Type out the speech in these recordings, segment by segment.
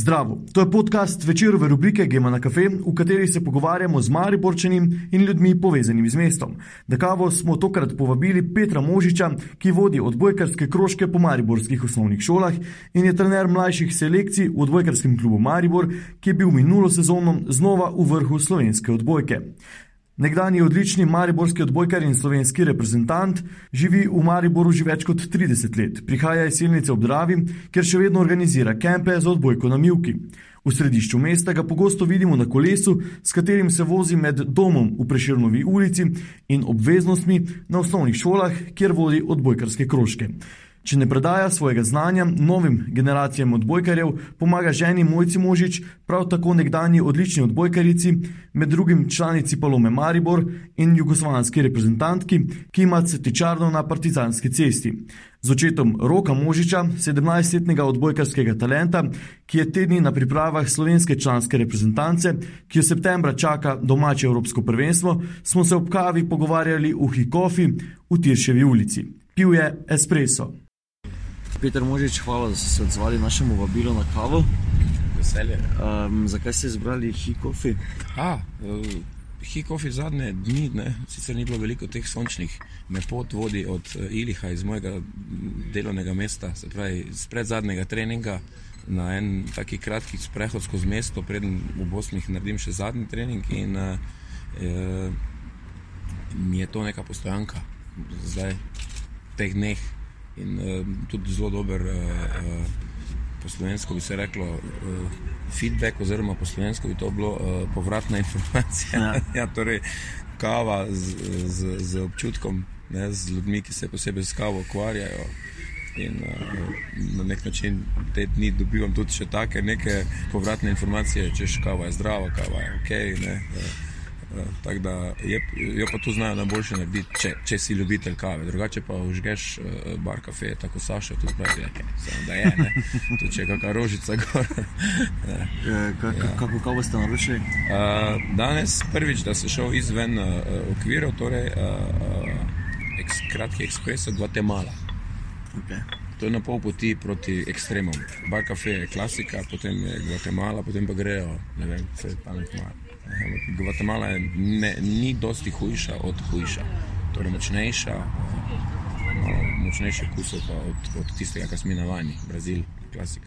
Zdravo, to je podcast večerove rubrike Gema na kafe, v kateri se pogovarjamo z Mariborčanim in ljudmi povezanimi z mestom. Da kavo smo tokrat povabili Petra Možiča, ki vodi odbojkarske krožke po mariborskih osnovnih šolah in je trener mlajših selekcij v odbojkarskem klubu Maribor, ki je bil minulo sezono znova v vrhu slovenske odbojke. Nekdani odlični mariborski odbojkar in slovenski reprezentant živi v Mariboru že več kot 30 let. Prihaja iz Silnice ob Dravi, kjer še vedno organizira kempe za odbojko na Mivki. V središču mesta ga pogosto vidimo na kolesu, s katerim se vozi med domom v Preširnovi ulici in obveznostmi na osnovnih šolah, kjer vodi odbojkarske krožke. Če ne predaja svojega znanja novim generacijam odbojkarjev, pomaga ženi Mojci Možič, prav tako nekdani odlični odbojkarici, med drugim članici Palome Maribor in jugoslovanski reprezentantki, ki ima cetičarno na partizanski cesti. Z očetom Roka Možiča, 17-letnega odbojkarskega talenta, ki je tedni na pripravah slovenske članske reprezentance, ki jo septembra čaka domače Evropsko prvenstvo, smo se ob kavi pogovarjali v Hikofi v Tirševi ulici. Pil je espresso. Peter Možič, hvala, da ste se odzvali našemu vabilu na kavo. Veselje. Um, zakaj ste izbrali Hikofi? Uh, Hikofi zadnje dni, ne, sicer ni bilo veliko teh sončnih, me pot vodi od uh, Iliha iz mojega delovnega mesta, se pravi, spred zadnjega treninga na en taki kratki sprehod skozi mesto, preden v Bosni naredim še zadnji trening in uh, uh, mi je to neka postojanka zdaj teh dneh in uh, tudi zelo dober, uh, uh, po slovensko bi se reklo, uh, feedback, oziroma po slovensko bi to bilo uh, povratna informacija. Ja. ja, torej, kava z, z, z občutkom, ne, z ljudmi, ki se posebej s kavo ukvarjajo. In uh, na nek način te dni dobivam tudi še take povratne informacije, če je kava zdrava, kava je ok. Ne, uh, tako da je, jo pa tu znajo najboljše narediti, če, če si ljubitelj kave. Drugače pa užgeš uh, bar kafe, tako Saša tudi pravi, okay, samo da je, ne, tudi če je kakšna rožica gor. ja. Kako kavo ste naročili? Uh, danes prvič, da sem šel izven uh, okvirov, torej uh, eks, kratki ekspres od Guatemala. Okay. To je na pol poti proti ekstremom. Bar kafe je klasika, potem je Guatemala, potem pa grejo, ne vem, vse pamet malo. Gvatemala ne, ni dosti hujša od hujša, torej močnejša, močnejše kusov pa od, od tistega, kar smo navajeni, Brazil, klasika.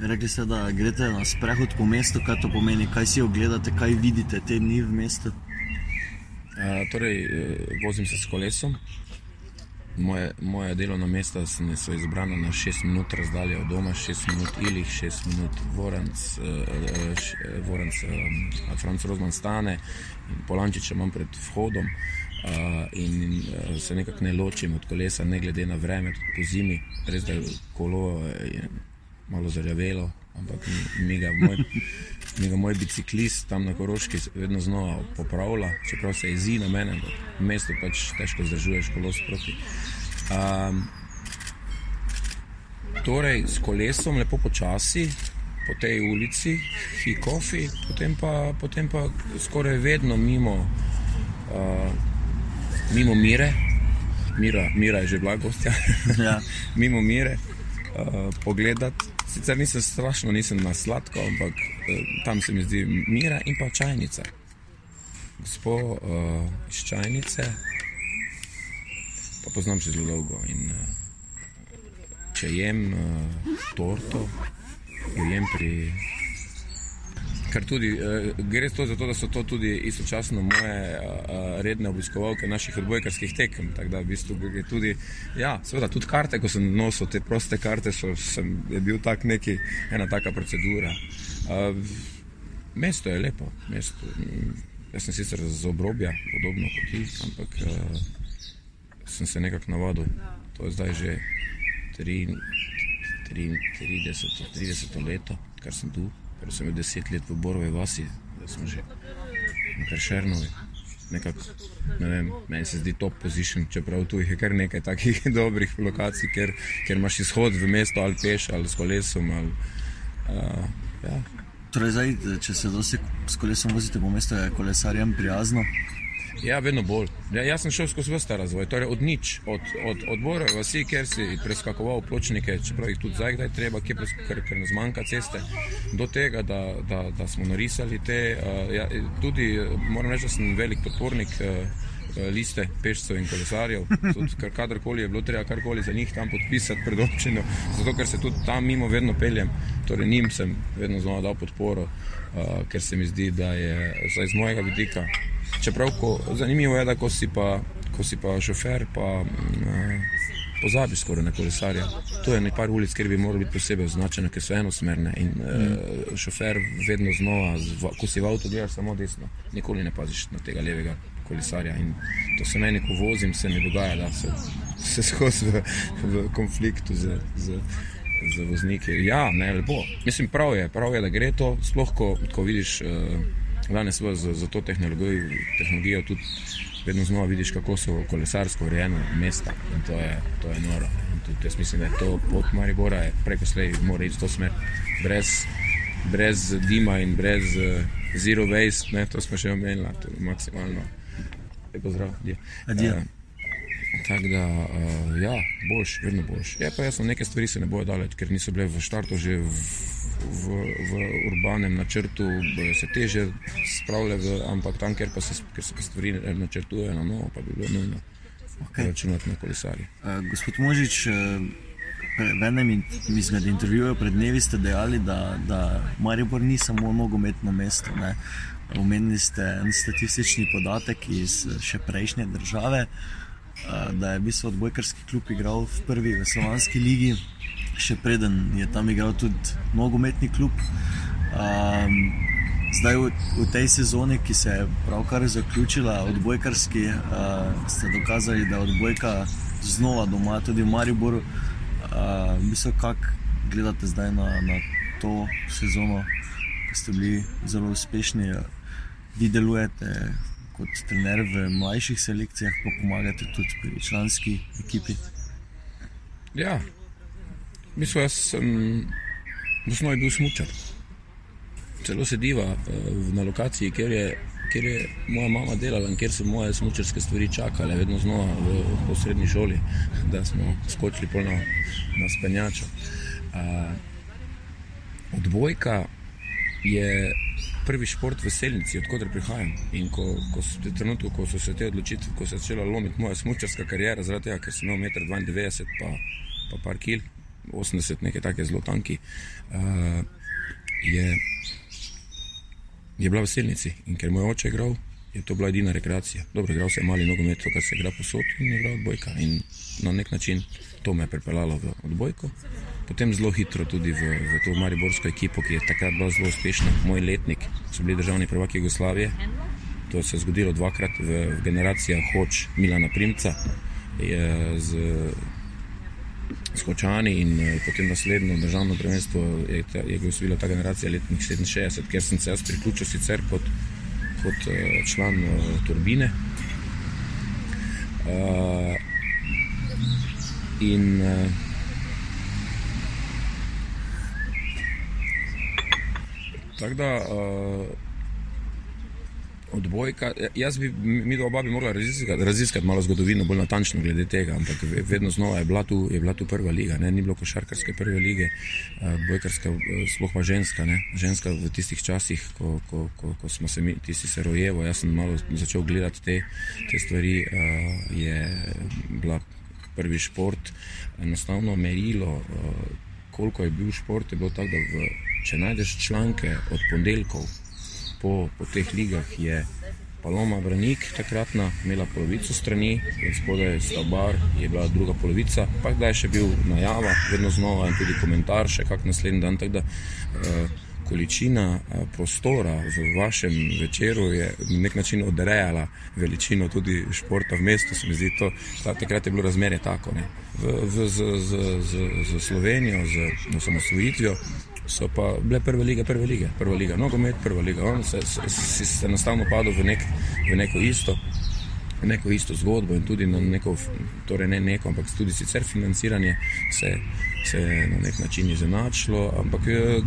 Rekli ste, da greste na sprehod po mestu, kaj to pomeni, kaj si ogledate, kaj vidite? Te dni v mestu? Uh, torej, vozim se s kolesom, Moje, moje delovno mesto so izbrana na 6 minut razdalje od doma, 6 minut Ilih, 6 minut Vorenc, uh, Vorenc uh, Franz Rozman stane in Polančiče imam pred vhodom uh, in uh, se nekako ne ločim od kolesa, ne glede na vreme, tudi po zimi. Res da je kolo je malo zarjavelo, ampak mi ga moj, mi ga moj biciklist tam na Koroški vedno znova popravlja, čeprav se jezi na mene, v mestu pač težko zdržuješ kolo sproti. Um, torej, s kolesom lepo počasi. Po tej ulici, Hikofi, potem pa, potem pa skoraj vedno mimo, uh, mimo Mire, Mira, Mira je že bila gostja, ja. mimo Mire, uh, pogledati Sicer nisem strašno, nisem na sladko, ampak eh, tam se mi zdi mira in pa čajnica. Gospod uh, iz čajnice, pa poznam že zelo dolgo. In, uh, če jem uh, torto, jo jem pri Ker tudi uh, gre to za to, da so to tudi istočasno moje uh, redne obiskovalke naših odbojkarskih tekem. Tako da v bistvu gre tudi, ja, seveda tudi karte, ko sem nosil te proste karte, so, sem, je bil tak neki, ena taka procedura. Uh, mesto je lepo, mesto. Jaz sem sicer z obrobja, podobno kot ti, ampak uh, sem se nekako navadil. To je zdaj že 30, 30, 30 leto, kar sem tu. Ker sem bil deset let v Borovi vasi, da smo že na Kršernovi. Nekako, ne vem, meni se zdi top position, čeprav tu je kar nekaj takih dobrih lokacij, ker, ker imaš izhod v mesto ali peš ali s kolesom. Ali, uh, ja. torej zdaj, če se dosti s kolesom vozite po mestu, je kolesarjem prijazno? Ja, vedno bolj. Ja, jaz sem šel skozi vse ta razvoj, torej od nič, od, od odbora vasi, kjer si preskakoval pločnike, čeprav jih tudi zdaj kdaj treba, kjer, ker, ker ne zmanjka ceste, do tega, da, da, da smo narisali te. Uh, ja, tudi moram reči, da sem velik podpornik. Uh, liste pešcev in kolesarjev. Kar, kadarkoli je bilo treba karkoli za njih tam podpisati pred občino, zato ker se tudi tam mimo vedno peljem. Torej, njim sem vedno znova dal podporo, ker se mi zdi, da je z mojega vidika Čeprav ko, zanimivo je, da ko si pa, ko si pa šofer, pa uh, pozabiš skoraj na kolesarja. To je nekaj ulic, kjer bi morali biti posebej označene, ker so enosmerne. In uh, šofer vedno znova, zva, ko si v avtu, gledaš samo desno, nikoli ne paziš na tega levega kolesarja. In to se meni, ko vozim, se mi dogaja, da se, se skozi v, v konfliktu z. z Za voznike. Ja, ne, lepo. Mislim, prav je, prav je, da gre to, sploh ko, ko vidiš. Uh, danes za, za to tehnologijo, tehnologijo tudi vedno znova vidiš, kako so kolesarsko urejene mesta in to je, to je noro. Tudi, jaz mislim, da je to pot Maribora, preko slej mora iti v to smer, brez, brez dima in brez uh, zero waste, ne, to smo še omenili, to je maksimalno. Lepo zdrav, adje. Adje. Uh, Tako da, uh, ja, boš, vedno boš. Je pa jasno, neke stvari se ne bojo daleč, ker niso bile v štartu že v v, v urbanem načrtu se teže spravljajo, ampak tam, kjer, se, kjer se stvari načrtujejo na novo, pa bi bilo nujno okay. računati na kolesarje. Uh, gospod Možič, uh, v enem izmed intervjujev pred dnevi ste dejali, da, da Maribor ni samo nogometno mesto. Ne? Omenili ste en statistični podatek iz še prejšnje države, da je v bistvu odbojkarski klub igral v prvi v Slovanski ligi še preden je tam igral tudi nogometni klub. Um, zdaj v, v tej sezoni, ki se je pravkar zaključila, odbojkarski, uh, ste dokazali, da je odbojka znova doma, tudi v Mariboru. Uh, mislim, kako gledate zdaj na, na to sezono, ki ste bili zelo uspešni, vi delujete. Kot trener v mlajših selekcijah, pa pomagate tudi pri članski ekipi. Ja, Mislim, jaz sem v osnovi bil smočar. Celo sediva uh, na lokaciji, kjer je, kjer je moja mama delala in kjer so moje smočarske stvari čakale, vedno znova v, v srednji šoli, da smo skočili polno na spenjačo. Uh, odbojka je prvi šport v Selnici, odkudar prihajam. In ko, ko, trenutku, ko so se te odločitve, ko se je začela lomiti moja smočarska karijera, zaradi tega, ker sem imel 1,92 m, pa, pa par kil, 80, nekaj take zelo tanki, uh, je, je bila v Selnici. In ker moj oče igral, je to bila edina rekreacija. Dobro, igral se je mali nogomet, kar se igra posod in je igral odbojka. In na nek način to me je pripeljalo v odbojko. Potem zelo hitro tudi v, v to Mariborsko ekipo, ki je takrat bila zelo uspešna. Moj letnik so bili državni prvaki Jugoslavije. To se je zgodilo dvakrat v, v generacijah Hoč Milana Primca. Je z skočani in uh, potem naslednjo državno prvenstvo je, je gostila ta generacija letnih 67, kjer sem se jaz priključil sicer kot, kot uh, član uh, turbine. Uh, in uh, tako da uh, odbojka. Jaz bi, mi dva oba bi morala raziskati, raziskati malo zgodovino, bolj natančno glede tega, ampak vedno znova je bila tu, je bila tu prva liga, ne? ni bilo košarkarske prve lige, odbojkarska, sploh pa ženska, ne? ženska v tistih časih, ko, ko, ko, ko smo se mi, tisti se rojevo, jaz sem malo začel gledati te, te stvari, je bila prvi šport, enostavno merilo, koliko je bil šport, je bilo tako, da v, če najdeš članke od ponedeljkov, po, po teh ligah je Paloma Branik, takratna, imela polovico strani, spodaj Stabar, je bila druga polovica, pa kdaj je še bil najava, vedno znova in tudi komentar, še kak naslednji dan. Da, uh, količina uh, prostora v vašem večeru je na nek način odrejala veličino tudi športa v mestu. Se mi zdi, to, ta, takrat je bilo razmerje tako. V, v, z, z, z, z Slovenijo, z osamosvojitvijo, so pa bile prve lige, prve lige, prva liga, nogomet, prva liga. On se, se, se, se enostavno padel v, nek, v neko isto. Neko isto zgodbo in tudi na neko, torej ne neko, ampak tudi sicer financiranje se, je na nek način izenačilo. Ampak eh,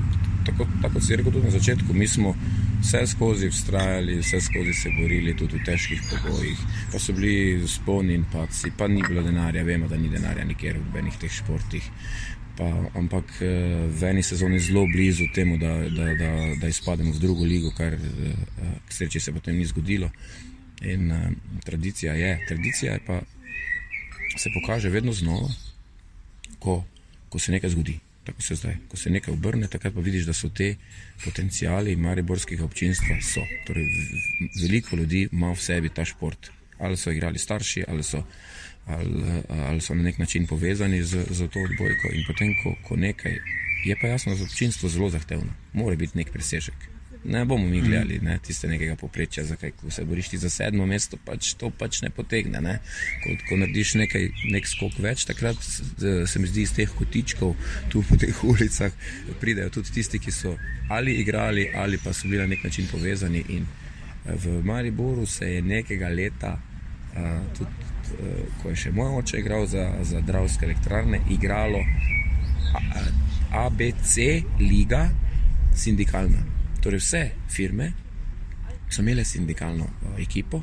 tako, tako si rekel tudi na začetku, mi smo vse skozi vztrajali, vse skozi se borili tudi v težkih pogojih, pa so bili spolni in paci, pa ni bilo denarja, vemo, da ni denarja nikjer v benih teh športih. Pa, ampak eh, v eni sezoni zelo blizu temu, da, da, da, da izpademo v drugo ligo, kar k sreči se potem ni zgodilo. In uh, tradicija je, tradicija je pa se pokaže vedno znova, ko, ko se nekaj zgodi. Tako se zdaj, ko se nekaj obrne, takrat pa vidiš, da so te potencijali mariborskega občinstva. So. Torej, veliko ljudi ima v sebi ta šport. Ali so igrali starši, ali so, ali, ali so na nek način povezani z, z to odbojko. In potem, ko, ko nekaj je pa jasno, da je občinstvo zelo zahtevno, mora biti nek presežek ne bomo mi gledali ne, tiste nekega poprečja, zakaj se boriš ti za sedmo mesto, pač to pač ne potegne. Ne. Ko, ko narediš nekaj, nek skok več, takrat se mi zdi iz teh kotičkov tu po teh ulicah pridejo tudi tisti, ki so ali igrali ali pa so bili na nek način povezani. In eh, v Mariboru se je nekega leta, uh, tudi uh, ko je še moj oče igral za, za Dravske elektrarne, igralo ABC liga sindikalna. Torej, vse firme so imele sindikalno uh, ekipo,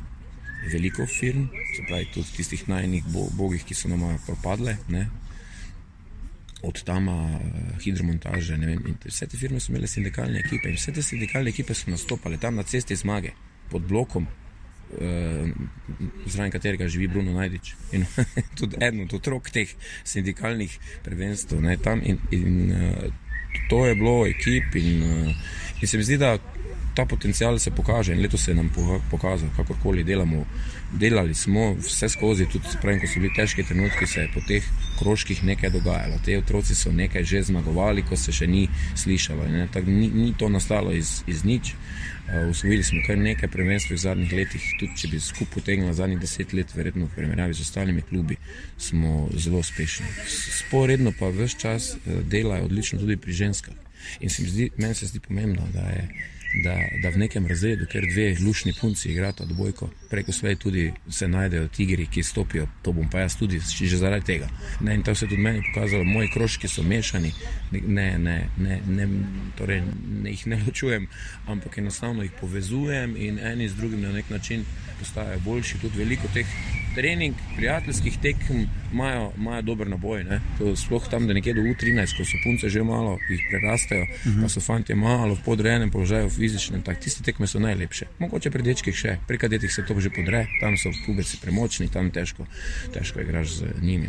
veliko firm, se pravi, tudi tistih najnih bo, bogih, ki so nama propadle, ne? od tam uh, hidromontaže. Vse te firme so imele sindikalne ekipe in vse te sindikalne ekipe so nastopale tam na cesti zmage, pod blokom. Uh, zraven katerega živi Bruno Najdič. In tudi eden od otrok teh sindikalnih prvenstv, ne, tam in, in uh, to je bilo ekip. In, uh, In se mi zdi, da ta potencial se pokaže in letos se je nam pokazal, kakorkoli delamo. Delali smo vse skozi, tudi pravim, ko so bili težki trenutki, se je po teh krožkih nekaj dogajalo. Te otroci so nekaj že zmagovali, ko se še ni slišalo. Ni, ni to nastalo iz, iz nič. Uh, usvojili smo kar nekaj prvenstv v zadnjih letih, tudi če bi skupaj potegnili zadnjih deset let, verjetno v primerjavi z ostalimi klubi, smo zelo uspešni. Sporedno pa vse čas uh, delajo odlično tudi pri ženskah. In se mi zdi, meni se zdi pomembno, da, je, da, da v nekem razredu, ker dve lušni punci igrata dvojko, preko svoje tudi se najdejo tigri, ki stopijo, to bom pa jaz tudi, že zaradi tega. Ne, in to se tudi meni pokazalo, moji krožki so mešani, ne, ne, ne, ne, torej ne jih ne ločujem, ampak enostavno jih povezujem in eni z drugim na nek način postajajo boljši, tudi veliko teh trening, prijateljskih tekem imajo, imajo dober naboj. Sploh tam, da nekje do U13, ko so punce že malo jih prerastajo, uh -huh. pa so fanti malo v podrejenem položaju, fizičnem. Tak, tiste tekme so najlepše. Mogoče pri dečkih še, pri kadetih se to že podre, tam so puberci premočni, tam težko, težko igraš z njimi.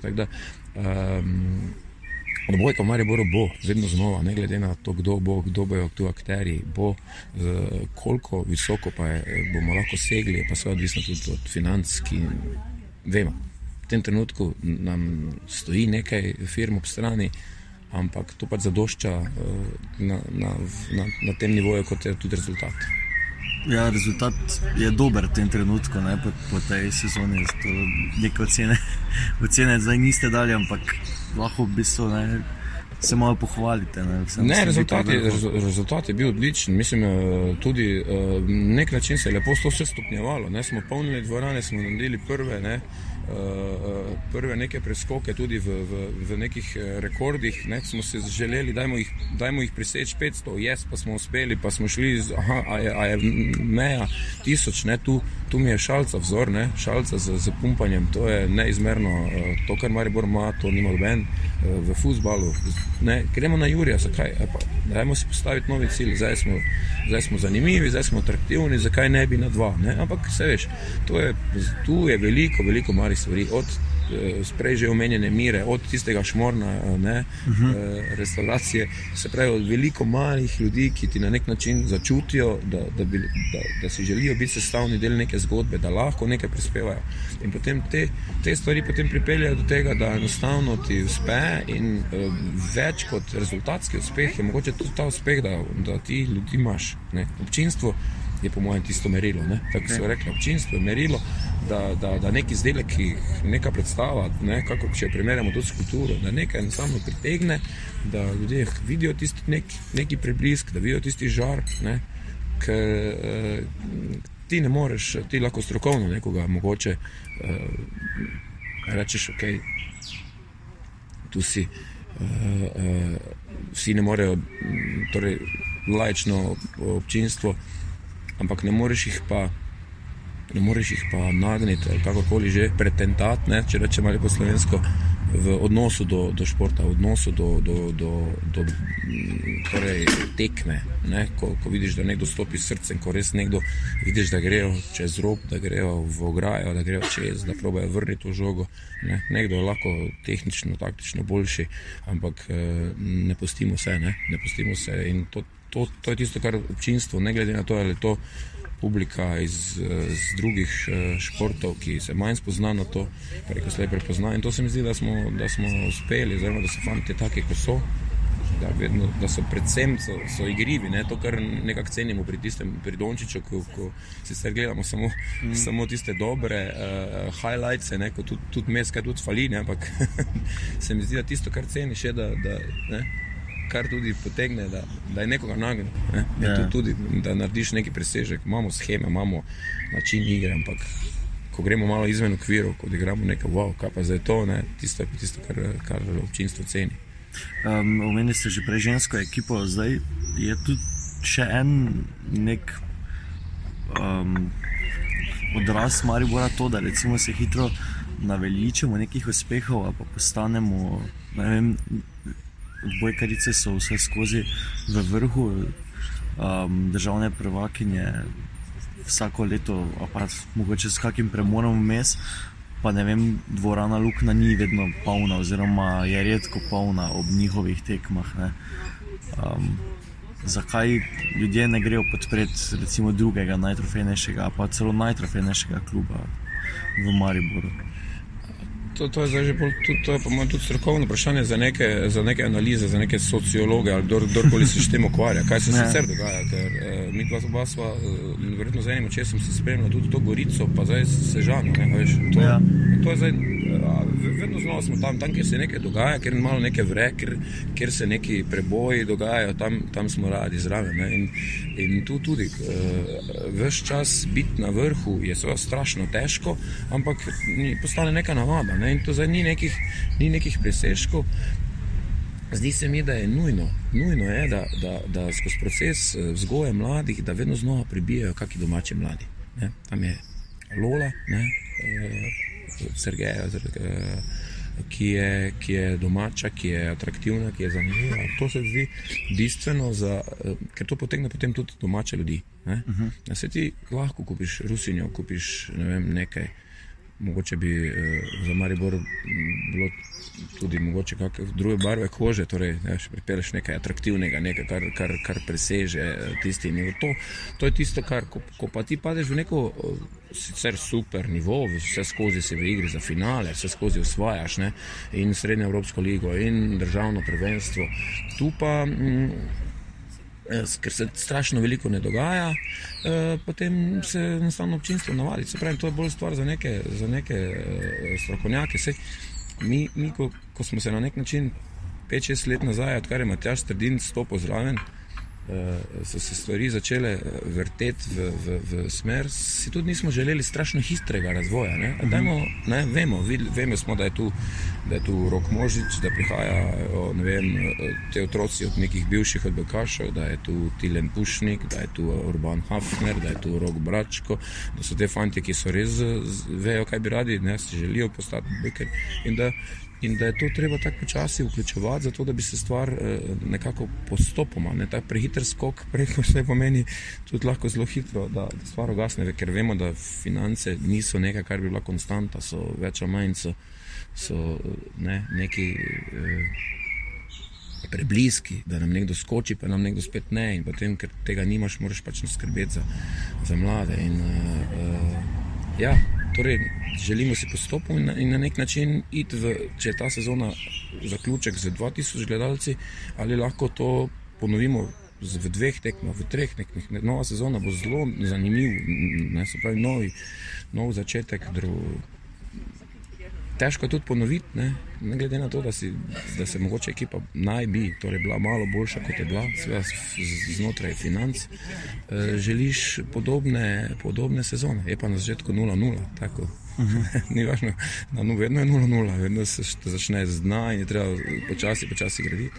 Odbojka v Mariboru bo, vedno znova, ne glede na to, kdo bo, kdo bojo tu akteri, bo, koliko visoko pa je, bomo lahko segli, pa se odvisno tudi od financ, ki vemo. V tem trenutku nam stoji nekaj firm ob strani, ampak to pač zadošča na, na, na, na tem nivoju, kot je tudi rezultat. Ja, rezultat je dober v tem trenutku, ne, po, po tej sezoni. Nekaj ocene, ocene zdaj niste dali, ampak lahko v bistvu ne, se malo pohvalite. Ne, ne rezultat, je, rezultat je bil odličen. Mislim, eh, tudi eh, nek način se je lepo vse stopnjevalo. Ne, smo polnili dvorane, smo naredili prve. Ne, prve neke preskoke tudi v, v, v nekih eh, rekordih. Ne, smo se želeli, da jih, jih preseč 500, jaz pa smo uspeli, pa smo šli, z, aha, a je, a je meja tisoč, ne, tu, tu mi je šalca vzor, ne, šalca z, z pumpanjem, to je neizmerno, eh, to kar Maribor ima, to nima noben v futbalu. Gremo na Jurija, zakaj? Pa, dajmo si postaviti novi cilj, zdaj smo, zdaj smo zanimivi, zdaj smo atraktivni, zakaj ne bi na dva. Ne? Ampak se veš, je, tu je veliko, veliko malih stvari. Od eh, prej že omenjene mire, od tistega šmorna, ne, uh mhm. -huh. Eh, restauracije, se pravi, od veliko malih ljudi, ki ti na nek način začutijo, da, da, bi, da, da si želijo biti sestavni del neke zgodbe, da lahko nekaj prispevajo. In potem te, te stvari potem pripeljejo do tega, da enostavno ti uspe in več kot rezultatski uspeh je mogoče tudi ta uspeh, da, da ti ljudi imaš. Ne. Občinstvo je po mojem tisto merilo. Tako so rekli, občinstvo je merilo da, da, da neki izdelek, ki neka predstava, ne, kako če primerjamo to s kulturo, da nekaj enostavno pritegne, da ljudje vidijo tisti nek, neki preblisk, da vidijo tisti žar. Ne, ker, ti ne moreš, ti lahko strokovno nekoga mogoče uh, rečeš, ok, tu si. Uh, uh, vsi ne morejo, torej lajčno občinstvo, ampak ne moreš jih pa ne moreš jih pa nagniti ali kakorkoli že pretentati, če rečemo ali po slovensko, v odnosu do, do športa, v odnosu do, do, do, do torej, tekme. Ko, ko vidiš, da nekdo stopi s srcem, ko res nekdo vidiš, da grejo čez rob, da grejo v ograjo, da grejo čez, da probejo vrniti to žogo. Ne? Nekdo je lahko tehnično, taktično boljši, ampak eh, ne pustimo se. Ne, ne pustimo se. In to, to, to je tisto, kar občinstvo, ne glede na to, ali je to publika iz, iz drugih eh, športov, ki se manj spozna na to, je slej prepozna. In to se mi zdi, da smo, da smo uspeli, oziroma da so fanti taki, kot so. Da, vedno, da so predvsem so, so igrivi, ne? to, kar nekako cenimo pri tistem, pri Dončiću, ko, ko sicer gledamo samo, mm. samo tiste dobre uh, highlights, ko tudi, tudi mes, kaj tudi fali, ne? ampak se mi zdi, da tisto, kar ceniš, je, da, da, ne? Kar tudi potegne, da, da je nekoga nagnjen. Ne? Ja. Tudi, da narediš neki presežek, imamo scheme, imamo način igre, ampak ko gremo malo izven okvirov, ko igramo nekaj wow, kaj pa zdaj to, ne? tisto je tisto, kar, kar občinstvo ceni. Um, Omenili ste že prej žensko ekipo, zdaj je tu še en nek um, odraz Maribora, to, da se hitro naveličamo nekih uspehov, pa postanemo. Vem, odbojkarice so vse skozi v vrhu, um, državne prvakinje vsako leto, pa mogoče s kakim premorom vmes. Pa ne vem, dvorana Lukna ni vedno polna, oziroma je redko polna ob njihovih tekmah. Um, zakaj ljudje ne grejo podpreti recimo drugega najtrofejnejšega, pa celo najtrofejnejšega kluba v Mariboru? To, to je zdaj že bolj, to, to je tudi strokovno vprašanje za neke, za neke analize, za neke sociologe ali kdor, kdorkoli se s tem ukvarja. Kaj se sicer dogaja? Ker, eh, mi dva oba sva, eh, verjetno z enim očesom se spremljala tudi to Gorico, pa zdaj se žano. Ne, to, ja. to je zdaj vedno znova smo tam, tam kjer se nekaj dogaja, kjer malo nekaj vre, kjer, kjer se neki preboji dogajajo, tam, tam smo radi zraven. In, in tu tudi uh, eh, vse čas biti na vrhu je seveda strašno težko, ampak postane neka navada. Ne? In to zdaj ni nekih, ni nekih presežkov. Zdi se mi, da je nujno, nujno je, da, da, da skozi proces eh, vzgoje mladih, da vedno znova pribijajo kakšni domači mladi. Ne? Tam je Lola, ne? E, Sergeja, ki je, ki je domača, ki je atraktivna, ki je zanimiva. To se zdi bistveno, za, ker to potegne potem tudi domače ljudi. Ne? Uh -huh. Na sveti lahko kupiš rusinjo, kupiš ne vem, nekaj. Mogoče bi eh, za Maribor bilo tudi mogoče kakšne druge barve kože, torej ne, pripeleš nekaj atraktivnega, nekaj, kar, kar, kar preseže eh, tisti nivo. To, to je tisto, kar ko, ko pa ti padeš v neko eh, sicer super nivo, vse skozi si v igri za finale, vse skozi osvajaš ne, in srednjo Evropsko ligo in državno prvenstvo. Tu pa. Mm, Ker se strašno veliko ne dogaja, eh, potem se enostavno občinstvo navadi. Se pravi, to je bolj stvar za neke, za neke eh, strokovnjake. Sej, mi, mi ko, ko smo se na nek način 5-6 let nazaj, odkar je Matjaš Strdin stopil zraven, uh, so se stvari začele eh, vrteti v, v, v smer, si tudi nismo želeli strašno hitrega razvoja. Ne? Dajmo, ne, vemo, vid, vemo smo, da je tu, da je tu rok možič, da prihajajo vem, te otroci od nekih bivših odbojkašev, da je tu Tilen Pušnik, da je tu Urban Hafner, da je tu Rok Bračko, da so te fanti, ki so res vejo, kaj bi radi, ne si želijo postati bojker in da je to treba tako počasi vključevati, zato da bi se stvar eh, nekako postopoma, ne ta prehiter skok, preko vse pomeni tudi lahko zelo hitro, da, da stvar ugasne, ker vemo, da finance niso nekaj, kar bi bila konstanta, so več ali manj, so, so ne, neki. Eh, Prebliski, da nam nekdo skoči, pa nam nekdo spet ne, in potem, ker tega nimaš, moraš pač skrbeti za, za mlade. In, uh, uh, ja, Torej, želimo si postopati in, in na nek način iti, v, če je ta sezona zaključek z 2000 gledalci, ali lahko to ponovimo v dveh tekmah, v treh tekmah. Nova sezona bo zelo zanimiva, se pravi, novi, nov začetek. Dru, težko tudi ponoviti, ne? ne glede na to, da, si, da se mogoče ekipa naj bi torej bila malo boljša, kot je bila, seveda znotraj financ. E, želiš podobne, podobne sezone, je pa na začetku 0-0. Ni važno, da no, vedno je 0-0, vedno se začne z dna in je treba počasi, počasi graditi.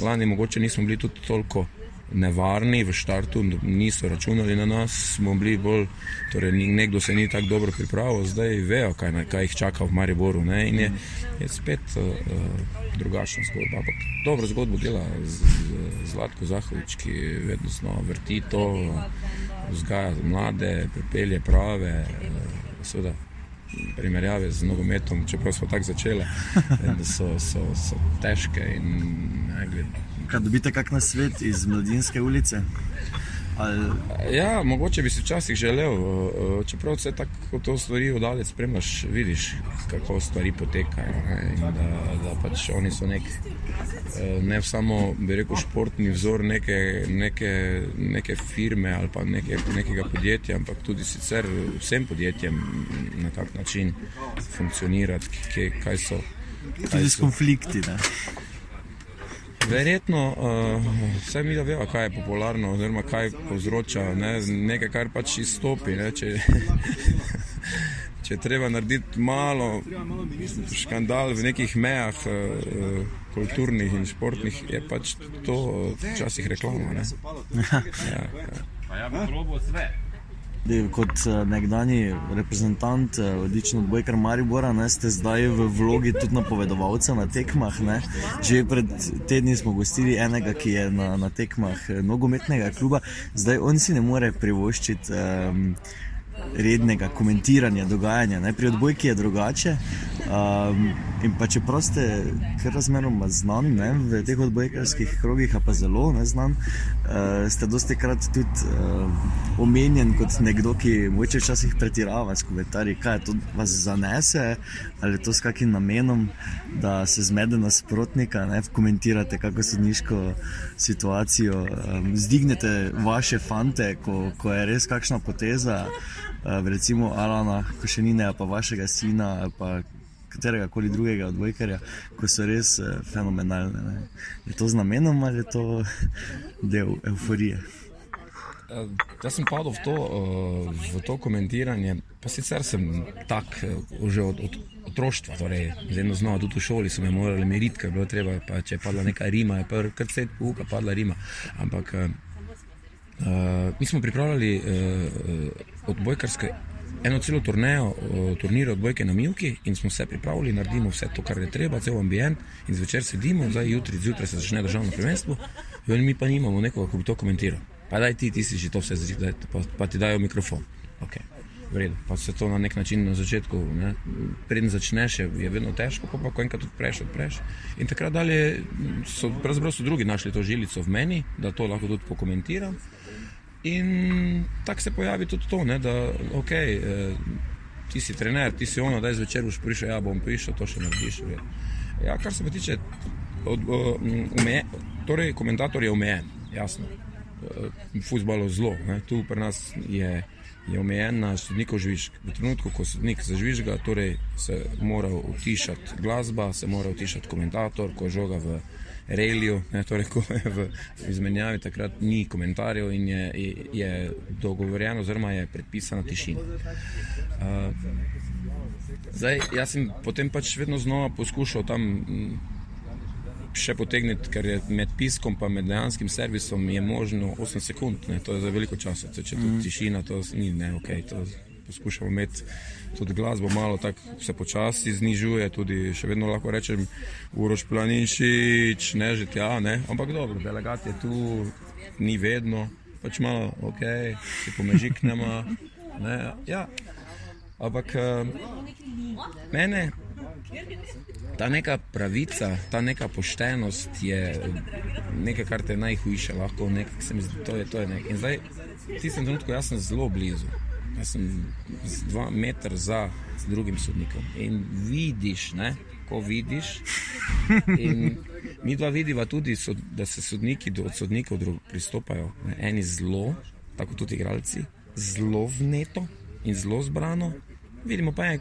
Lani mogoče nismo bili tudi toliko nevarni v štartu, niso računali na nas, smo bili bolj, torej nekdo se ni tako dobro pripravil, zdaj vejo, kaj, kaj jih čaka v Mariboru. Ne? In je, je spet uh, drugačna zgodba. Ampak dobro zgodbo dela z, z Zlatko Zahovič, ki vedno znova vrti to, vzgaja mlade, pripelje prave, uh, seveda. Primerjave z nogometom, čeprav smo tako začeli, so, so, so težke in ne, gled, Kaj dobite kak na svet iz mladinske ulice? Ali... Ja, mogoče bi si včasih želel, čeprav se tako to stvari oddalje spremljaš, vidiš, kako stvari potekajo. Da, da pač oni so nek, eh, ne samo, bi rekel, športni vzor neke, neke, neke firme ali pa neke, nekega podjetja, ampak tudi sicer vsem podjetjem na tak način funkcionirati, kaj so. Kaj tudi s konflikti. Ne? Verjetno, uh, vse mi da vemo, kaj je popularno, oziroma kaj povzroča ne, nekaj, kar pač izstopi. Ne, če, če treba narediti malo škandal v nekih mejah, uh, kulturnih in športnih, je pač to včasih reklama. Ja, ja. Ja, ja. Kot eh, nekdani reprezentant, eh, odličen odbojkar Maribora, ne, ste zdaj v vlogi tudi napovedovalca na tekmah. Ne. Že pred tedni smo gostili enega, ki je na, na tekmah eh, nogometnega kluba, zdaj on si ne more privoščiti. Um, rednega komentiranja dogajanja. Ne? Pri odbojki je drugače. Um, in pa čeprav ste kar razmeroma znani ne? v teh odbojkarskih krogih, pa zelo neznan, uh, ste dosti krat tudi uh, omenjen kot nekdo, ki moče včasih pretirava s komentarji, kaj to vas zanese ali to s kakim namenom, da se zmede nasprotnika, ne? komentirate kako sodniško situacijo, um, zdignete vaše fante, ko, ko je res kakšna poteza. Eh, recimo Alana, ko še ni ne, pa vašega sina, pa katerega koli drugega odbojkarja, ko so res eh, fenomenalne. Ne. Je to z namenom ali je to del euforije? Eh, jaz sem padel v to, v to komentiranje, pa sicer sem tak že od, od otroštva, torej vedno znova tudi v šoli so me morali meriti, ker je bilo treba, pa če je padla neka rima, je pa kar cel puka padla rima. Ampak Uh, mi smo pripravljali uh, odbojkarske, eno celo turnejo, uh, turnir odbojke na Milki in smo se pripravili, naredimo vse to, kar je treba, cel ambient in zvečer sedimo, zdaj jutri, zjutraj se začne državno prvenstvo, in mi pa nimamo nekoga, ki bi to komentiral. Pa daj ti, ti si že to vse zri, pa, pa ti dajo mikrofon. Okay. Vredo. Pa se to na nek način na začetku, preden začneš, je vedno težko, pa ko enkrat odpreš, odpreš. In takrat dalje so, so drugi našli to žilico v meni, da to lahko tudi pokomentiram. In tako se pojavi tudi to, ne, da okay, eh, ti si trener, ti si ono, da je zvečer už prišel, ja bom prišel, to še narediš. Ja, kar se pa tiče, od, ume, torej komentator je omejen, jasno. V futbalu zelo, ne. tu pri nas je, je omejen na sodnikov žvižg. V trenutku, ko sodnik zažvižga, torej se mora utišati glasba, se mora utišati komentator, ko žoga v reliju, torej ko je v izmenjavi, takrat ni komentarjev in je, je dogovorjeno, oziroma je predpisana tišina. Uh, zdaj, jaz sem potem pač vedno znova poskušal tam. Še potegniti, ker je med piskom in dejanskim servisom je možno 8 sekund, ne, to je za veliko časa. Če je to mm. tišina, to ni ne, ok. To poskušamo imeti tudi glasbo malo tako se počasi znižuje, tudi še vedno lahko rečem, uroš planinšič, ne že tja, ne? ampak dobro, delegat je tu, ni vedno, pač malo, ok, si pomežiknemo. Ne? Ja, ampak eh, mene. Ta neka pravica, ta neka poštenost je nekaj, kar te najhujše lahko, nekaj, se mi zdi, to je, to je nekaj. In zdaj, v tistem trenutku, jaz sem zelo blizu. Jaz sem dva metra za drugim sodnikom. In vidiš, ne, ko vidiš. Mi dva vidiva tudi, so, da se sodniki do sodnikov pristopajo. Ne, eni zelo, tako tudi igralci, zelo vneto in zelo zbrano, vidimo pa je,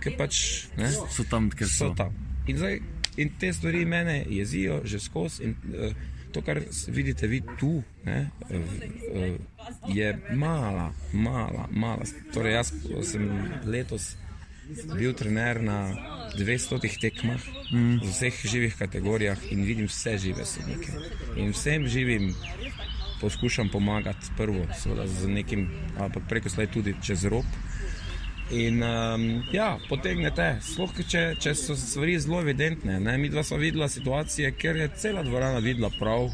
ki pač ne, so tam, ker so. so tam. In, zdaj, in te stvari mene jezijo že skozi. In, uh, to, kar vidite vi tu, ne, uh, je mala, mala, mala. Torej, jaz sem letos bil trener na 200 tekmah mm. v vseh živih kategorijah in vidim vse žive sodnike. In vsem živim poskušam pomagati prvo, seveda z nekim, ampak preko slaj tudi čez rob. In um, ja, potegnete, sploh če, če so stvari zelo evidentne. Ne? Mi dva smo videla situacije, ker je cela dvorana videla prav,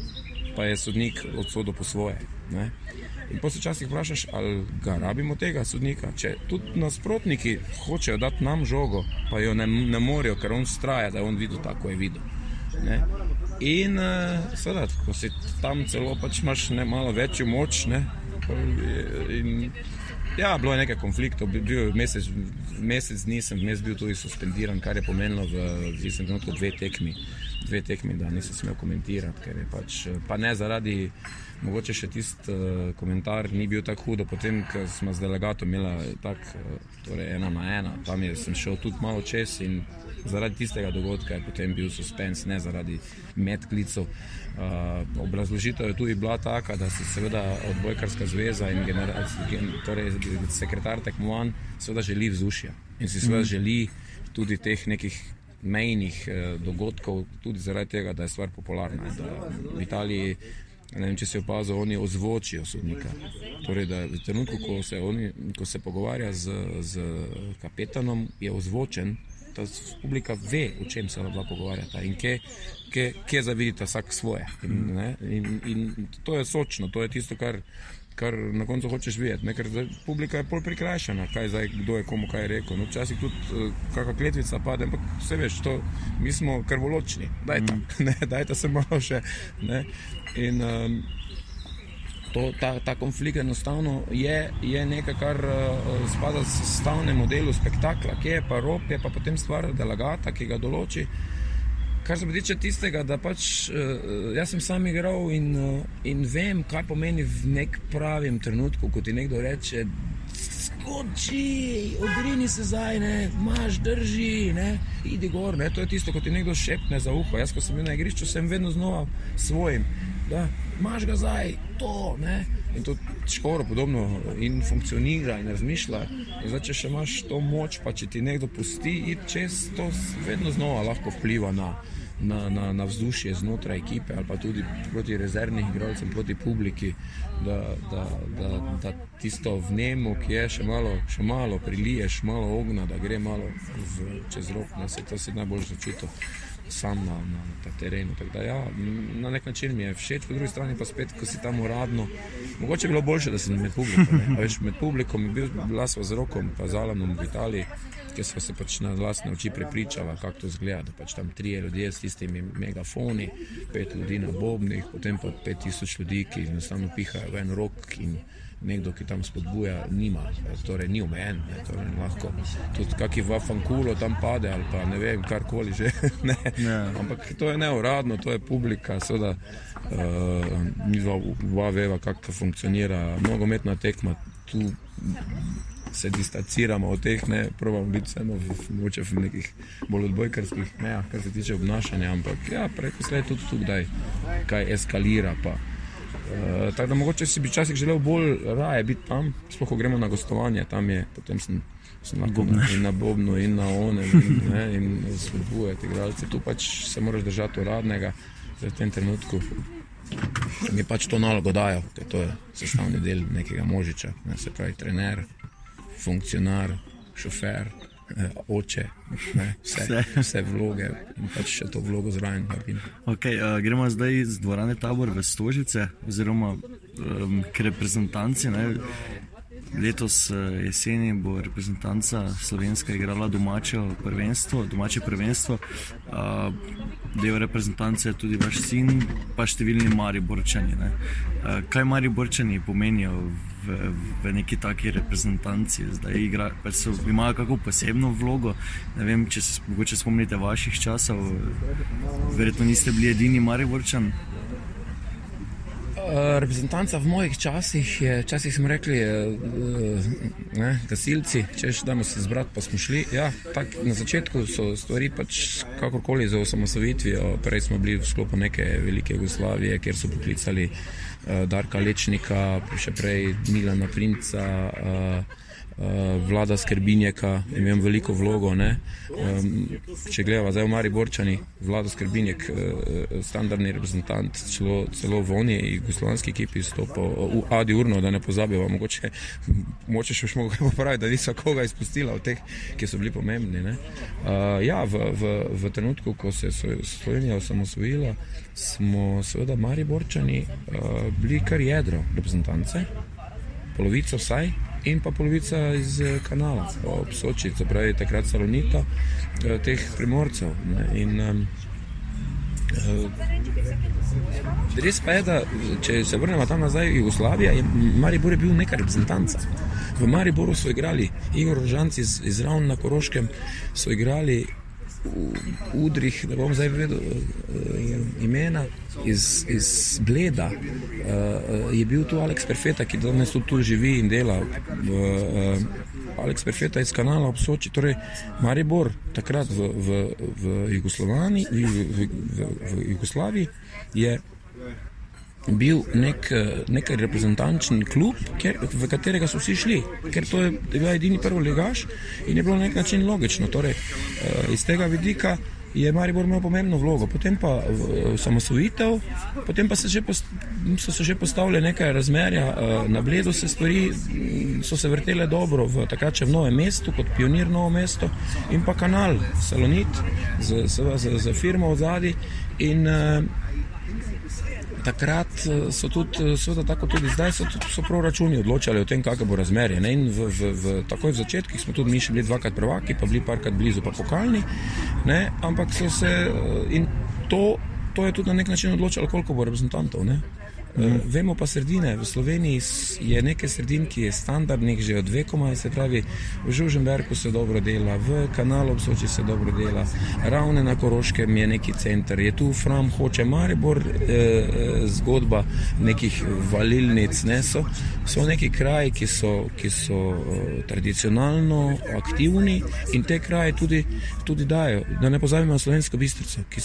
pa je sodnik odsodil po svoje. Ne? In pa se včasih vprašaš, ali ga rabimo tega sodnika. Če tudi nasprotniki hočejo dati nam žogo, pa jo ne, ne morejo, ker on straja, da je on videl tako, je videl. Ne? In uh, seveda, ko si tam celo pač imaš ne malo večjo moč. Ne? In, Ja, bilo je nekaj konfliktov, bil je mesec, mesec dni, sem vmes bil tudi suspendiran, kar je pomenilo v istem trenutku dve tekmi, dve tekmi, da nisem smel komentirati, ker je pač, pa ne zaradi, mogoče še tisti uh, komentar ni bil tako hudo, potem, ker smo z delegatom imeli tak, uh, torej ena na ena, tam je, sem šel tudi malo čez in zaradi tistega dogodka je potem bil suspens, ne zaradi medklicov. Uh, obrazložitev je tudi bila taka, da se seveda odbojkarska zveza in gen, torej, sekretar tekmovanj seveda želi vzdušja in si seveda mm. želi tudi teh nekih mejnih uh, dogodkov, tudi zaradi tega, da je stvar popularna. V Italiji, ne vem, če se opazil, oni ozvočijo sodnika. Torej, da v trenutku, ko se, oni, ko se pogovarja z, z kapetanom, je ozvočen da publika ve, o čem se lahko pogovarjata in kje, kje, kje zavidite vsak svoje. In, in, in to je sočno, to je tisto, kar, kar na koncu hočeš videti. Ne? Ker publika je pol prikrajšana, kaj zdaj, kdo je komu kaj rekel. No, včasih tudi uh, kakšna kletvica pade, ampak vse veš, to, mi smo krvoločni, dajte, mm. dajte se malo še. Ne? In, um, to, ta, ta konflikt enostavno je, je nekaj, kar uh, spada v sestavnem modelu spektakla, ki je pa rob, je pa potem stvar delegata, ki ga določi. Kar se tiče tistega, da pač uh, jaz sem sam igral in, uh, in vem, kaj pomeni v nek pravem trenutku, ko ti nekdo reče. Skoči, odrini se zdaj, imaš drži, ne? idi gor. Ne? To je tisto, ko ti nekdo šepne za uho. Jaz, ko sem bil na igrišču, sem vedno znova svojim da imaš ga zdaj, to. Ne? In to škoro podobno in funkcionira in razmišlja. In zdaj, če še imaš to moč, pa če ti nekdo pusti iti čez, to vedno znova lahko vpliva na, na, na, na vzdušje znotraj ekipe ali pa tudi proti rezervnim igralcem, proti publiki, da, da, da, da tisto v njemu, ki je še malo, še malo priliješ, malo ogna, da gre malo v, čez rok, da se to si najbolj začuti sam na, na, na terenu. Da, ja, na nek način mi je všeč, po drugi strani pa spet, ko si tam uradno. Mogoče bi bilo bolje, da si med publikom. Veš, med publikom je bil glas z rokom, pa z Alanom v Italiji, ki smo se pač na vlastne oči prepričali, kako to zgleda. Da pač tam trije ljudje s tistimi megafoni, pet ljudi na bobnih, potem pa pet tisoč ljudi, ki enostavno pihajo v en rok nekdo, ki tam spodbuja, nima, torej ni omejen, torej lahko tudi kakšen vafankulo tam pade ali pa ne vem, karkoli že. ne. Ne. Ampak to je neuradno, to je publika, seveda uh, mi dva veva, kako funkcionira nogometna tekma. Tu se distanciramo od teh, ne pravimo biti vseeno v, v nekih bolj odbojkarskih mejah, kar se tiče obnašanja, ampak ja, preko sled tudi tu, kdaj kaj eskalira. Pa. Uh, tako da mogoče si bi včasih želel bolj raje biti tam, sploh ko gremo na gostovanje, tam je potem sem, sem lahko in na Bobnu, in na One, in, ne, in spodbujati igralce. Tu pač se moraš držati uradnega v tem trenutku. Mi pač to nalogo dajo, ker to je sestavni del nekega možiča, ne, se pravi trener, funkcionar, šofer. Eh, oče, ne, vse, vse. vse vloge in pač še to vlogo zraven. Okay, uh, gremo zdaj z dvorane tabor v Stožice, oziroma um, k reprezentanci. Ne. Letos jeseni bo reprezentanca slovenska igrala domače prvenstvo. Domače prvenstvo. Uh, del reprezentance je tudi vaš sin, pa številni mari borčani. Uh, kaj mari borčani pomenijo v, v neki taki reprezentanci. Zdaj igra, pač so, imajo kako posebno vlogo. Ne vem, če se spomnite vaših časov, verjetno niste bili edini Mariborčan. Reprezentanca v mojih časih je, včasih smo rekli, da gasilci, če še damo se zbrati, pa smo šli. Ja, tak, na začetku so stvari pač kakorkoli za osamosvojitvijo. Prej smo bili v sklopu neke velike Jugoslavije, kjer so poklicali uh, Darka Lečnika, še prej Milana Princa. Uh, vlada Skrbinjeka, imel veliko vlogo. Um, če gledamo zdaj v Mari Borčani, vlada Skrbinjek, uh, standardni reprezentant, celo, celo v oni jugoslovanski ekipi stopil v Adi Urno, da ne pozabimo, mogoče, mogoče še smo kaj popravili, da niso koga izpustila od teh, ki so bili pomembni. Uh, ja, v, v, v trenutku, ko se je Slovenija osamosvojila, smo seveda Mari Borčani uh, bili kar jedro reprezentance, polovico vsaj in pa polovica iz eh, kanala, ob Soči, se pravi takrat Salonita, eh, teh primorcev. Ne, in, um, Res pa je, da če se vrnemo tam nazaj v Jugoslavijo, je Maribor je bil neka reprezentanca. V Mariboru so igrali Igor Rožanci iz, iz Ravna na Koroškem, so igrali Udrih, ne bom zdaj vedel uh, imena, iz, iz Bleda. Uh, je bil tu Aleks Perfeta, ki danes tu živi in dela. Aleks Perfeta iz kanala ob Soči, torej Maribor, takrat v, v, v, v, v, v, v Jugoslaviji, je bil nek, nek reprezentančni klub, ker, v katerega so vsi šli, ker to je bil edini prvi legaš in je bilo na nek način logično. Torej, eh, iz tega vidika je Maribor imel pomembno vlogo, potem pa osamosvojitev, potem pa se že so se že postavile nekaj razmerja, eh, na bledu se stvari mm, so se vrtele dobro, v takrat še v novem mestu, kot pionir novo mesto in pa kanal Salonit z, z, z, z firmo od zadaj in takrat eh, so tudi, eh, seveda, tako tudi zdaj, so, so proračuni odločali o tem, kakšno bo razmerje. Ne? In v, v, v, takoj v začetkih smo tudi mi še bili dvakrat prvaki, pa bili parkrat blizu, pa pokalni. Ne? Ampak so se eh, in to, to je tudi na nek način odločalo, koliko bo reprezentantov. Ne? Mm. Vemo pa sredine. V Sloveniji je nekaj sredin, ki je standardnih že od vekoma, se pravi, v Žuženbergu se dobro dela, v kanalu Obsoči se dobro dela, ravne na Koroškem je neki center, je tu Fram, hoče Maribor, eh, zgodba nekih valilnic, ne, so, so neki kraji, ki so, ki so eh, tradicionalno aktivni in te kraje tudi, tudi dajo. Da ne pozabimo na slovensko bistrico, ki,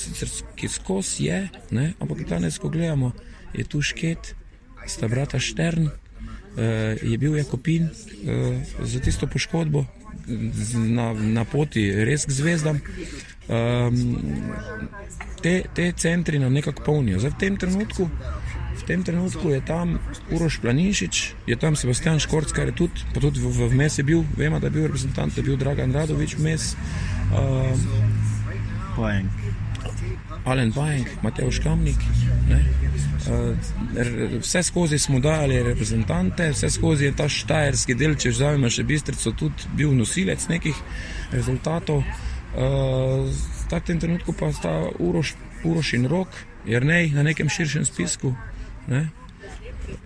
ki skozi je, ne, ampak danes, ko gledamo, je tu šket, sta brata Štern, uh, je bil Jakopin uh, za tisto poškodbo na, na poti res k zvezdam. Um, te, te centri nam nekako polnijo. Zdaj, v, tem trenutku, v tem trenutku je tam Uroš Planinšič, je tam Sebastian Škorc, kar je tudi, pa tudi v, v mes je bil, vemo, da je bil reprezentant, da je bil Dragan Radovič vmes. Um, Alen Bajek, Mateo Škamnik. Ne? Eh, vse skozi smo dali reprezentante, vse skozi je ta štajerski del, če vzamemo še bistrico, tudi bil nosilec nekih rezultatov. V eh, tem trenutku pa sta Uroš, Uroš in Rok, jer ne na nekem širšem spisku. Ne?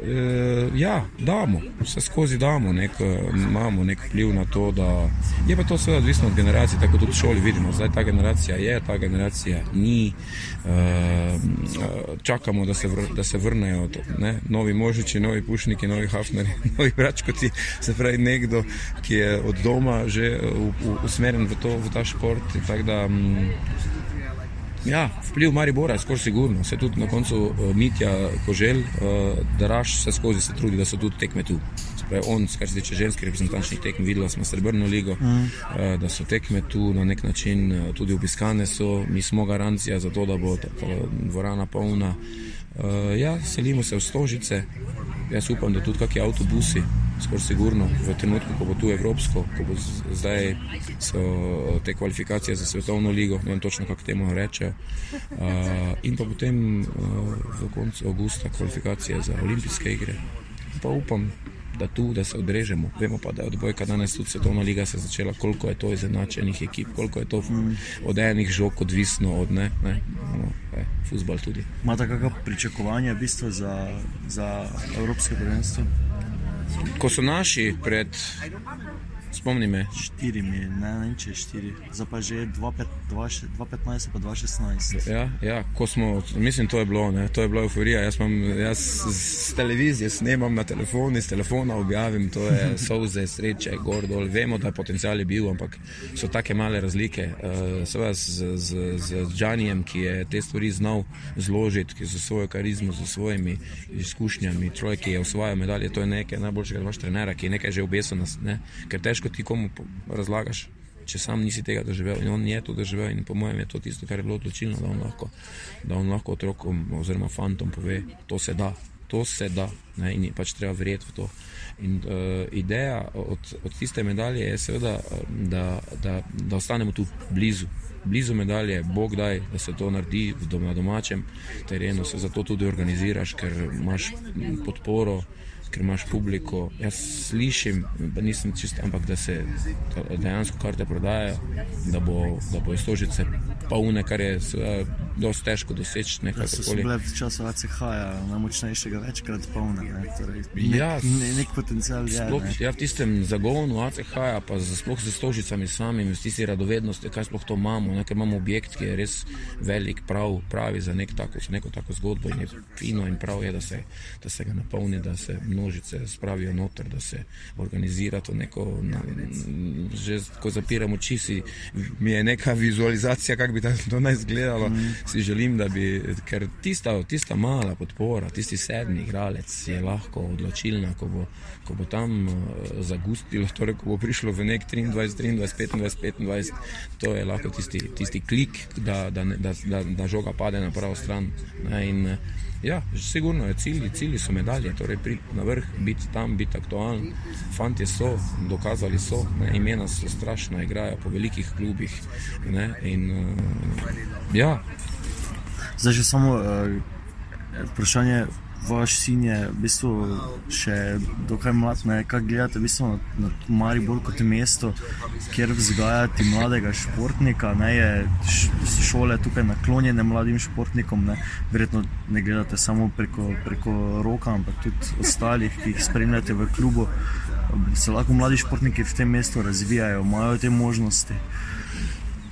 E, ja, damo, vse skozi damo, nek, imamo nek vpliv na to. Da, je pa to seveda odvisno od generacije, tako tudi v šoli vidimo. Zdaj ta generacija je, ta generacija ni. E, čakamo, da se, vr, da se vrnejo ne, novi možiči, novi pušniki, novi hafneri, novi bračkoti. Se pravi, nekdo, ki je od doma že usmerjen v, v, v ta šport. Tak, da, m, Ja, vpliv Maribora je skoraj sigurno. Se tudi na koncu uh, Mitja Kožel, uh, da raš se skozi se trudi, da so tudi tekme tu. Spravi, on, kar se tiče ženskih reprezentančnih tekem, videla smo Srebrno ligo, mm. uh, da so tekme tu na nek način uh, tudi obiskane. So. Mi smo garancija za to, da bo ta, ta dvorana polna. Uh, ja, selimo se v Stožice. Jaz upam, da tudi kakšni avtobusi skoraj sigurno v trenutku, ko bo tu Evropsko, ko bo zdaj so te kvalifikacije za svetovno ligo, ne vem točno, kako temu rečejo. Uh, in pa potem uh, v koncu avgusta kvalifikacije za olimpijske igre. Pa upam, da tu, da se odrežemo. Vemo pa, da je odbojka danes tudi svetovna liga se začela, koliko je to izenačenih ekip, koliko je to mm. od enih žog odvisno od ne, ne, no, je, futbal tudi. Imate kakšno pričakovanje v bistvu za, za Evropske prvenstvo? ko so naši pred Spomni me. Štiri mi, ne vem če štiri, zdaj pa že 2015 pa 2016. Ja, ja, ko smo, mislim, to je bilo, ne, to je bila euforija. Jaz, mam, jaz z televizije snemam na telefon, iz telefona objavim, to je solze, sreče, gor dol. Vemo, da potencial je bil, ampak so take male razlike. Uh, Seveda z, z, z Džanijem, ki je te stvari znal zložiti, ki je za svojo karizmo, za svojimi izkušnjami, človek, ki je osvajal medalje, to je nekaj najboljšega vaš trenera, ki je nekaj že obesil nas, ne, ker težko ti komu razlagaš če sam nisi tega doživel. In on je to doživel in po mojem je to tisto, kar je bilo odločilno, da on lahko, da on lahko otrokom oziroma fantom pove, to se da, to se da ne, in je pač treba verjeti v to. In uh, ideja od, od tiste medalje je seveda, da, da, da ostanemo tu blizu. Blizu medalje, Bog daj, da se to naredi doma, domačem terenu, se zato tudi organiziraš, ker imaš podporo, ker imaš publiko. Jaz slišim, da nisem čist, ampak da se dejansko karte prodajajo, da bo, da bo istožice polne, kar je zelo težko doseči. Ja, so bile v času ACH-ja najmočnejšega večkrat polne. Ne? Torej, nek, Ja, ne, nek potencial je. Sploh, ne. ja, v tistem zagonu ACH-ja, pa sploh z stožicami samimi, v tisti radovednosti, kaj sploh to imamo, ne? ker imamo objekt, ki je res velik, prav, pravi za nek tako, za neko tako zgodbo in je fino in prav je, da se, da se ga napolni, da se množice spravijo noter, da se organizira to neko, na, že ko zapiram oči, si, mi je neka vizualizacija, kako bi to naj izgledalo. Mm. Si želim, da bi, ker tista, tista mala podpora, tisti sedmi igralec je lahko odločilna, ko bo, ko bo tam uh, zagustilo, torej ko bo prišlo v nek 23, 23, 25, 25, to je lahko tisti, tisti klik, da, da, da, da, da žoga pade na pravo stran. Ne, in, eh, Ja, sigurno je cilj, cilji so medalje, torej priti na vrh, biti tam, biti aktualen. Fantje so, dokazali so, ne, imena so strašna, igrajo po velikih klubih. Ne, in, uh, ja, Zdaj že samo uh, vprašanje. Vaš sin je v bistvu še dokaj mlad, ne? kaj gledate v bistvu na, na Maribor kot mesto, kjer vzgajati mladega športnika, ne je šole tukaj naklonjene mladim športnikom, ne? verjetno ne gledate samo preko, preko roka, ampak tudi ostalih, ki jih spremljate v klubu. Se lahko mladi športniki v tem mestu razvijajo, imajo te možnosti.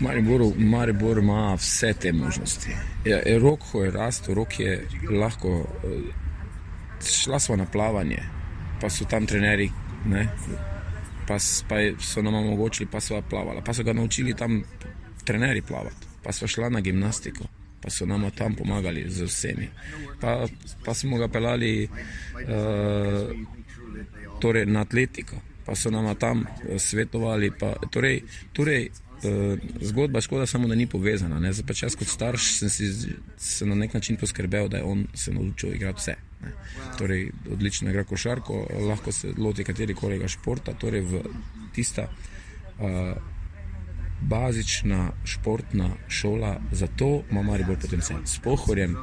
Maribor, Maribor ima vse te možnosti. Ja, e, rok, je rastel, rok je lahko. eh, Šla smo na plavanje, pa so tam trenerji, ne, pa, pa so nam omogočili, pa so plavala, pa so ga naučili tam trenerji plavati, pa so šla na gimnastiko. Pa so nam tam pomagali z vsemi. Pa, pa smo ga pelali uh, torej na atletiko, pa so nam tam svetovali. Pa, torej, torej, zgodba škoda samo, da ni povezana. Ne? Zdaj pa jaz kot starš sem si z- se na nek način poskrbel, da je on se naučil igrati vse. Ne? Torej, odlično igra košarko, lahko se loti katerikoli športa, torej v tista. Uh, bazična športna šola, zato ima Maribor potencial. S pohorjem,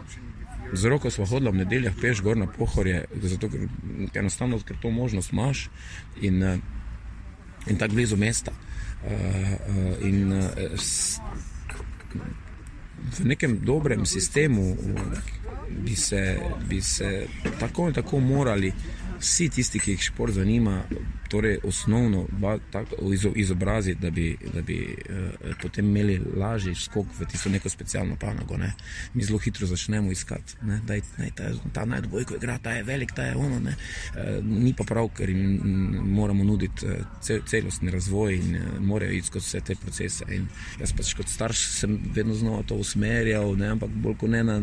z roko smo hodili v nedeljah peš gor na pohorje, zato ker enostavno, ker to možnost imaš in, eh, in tako blizu mesta. Uh, in, uh, s, v nekem dobrem sistemu bi se, bi se tako in tako morali vsi tisti, ki jih šport zanima, torej osnovno izobraziti, da bi, da bi uh, potem imeli lažji skok v tisto neko specialno panogo. Ne. Mi zelo hitro začnemo iskati, ne, da je ta, ta najdvojko igra, ta je velik, ta je ono. Ne. Uh, ni pa prav, ker jim moramo nuditi uh, cel, celostni razvoj in uh, morajo iti skozi vse te procese. In jaz pač kot starš sem vedno znova to usmerjal, ne, ampak bolj kot ne na.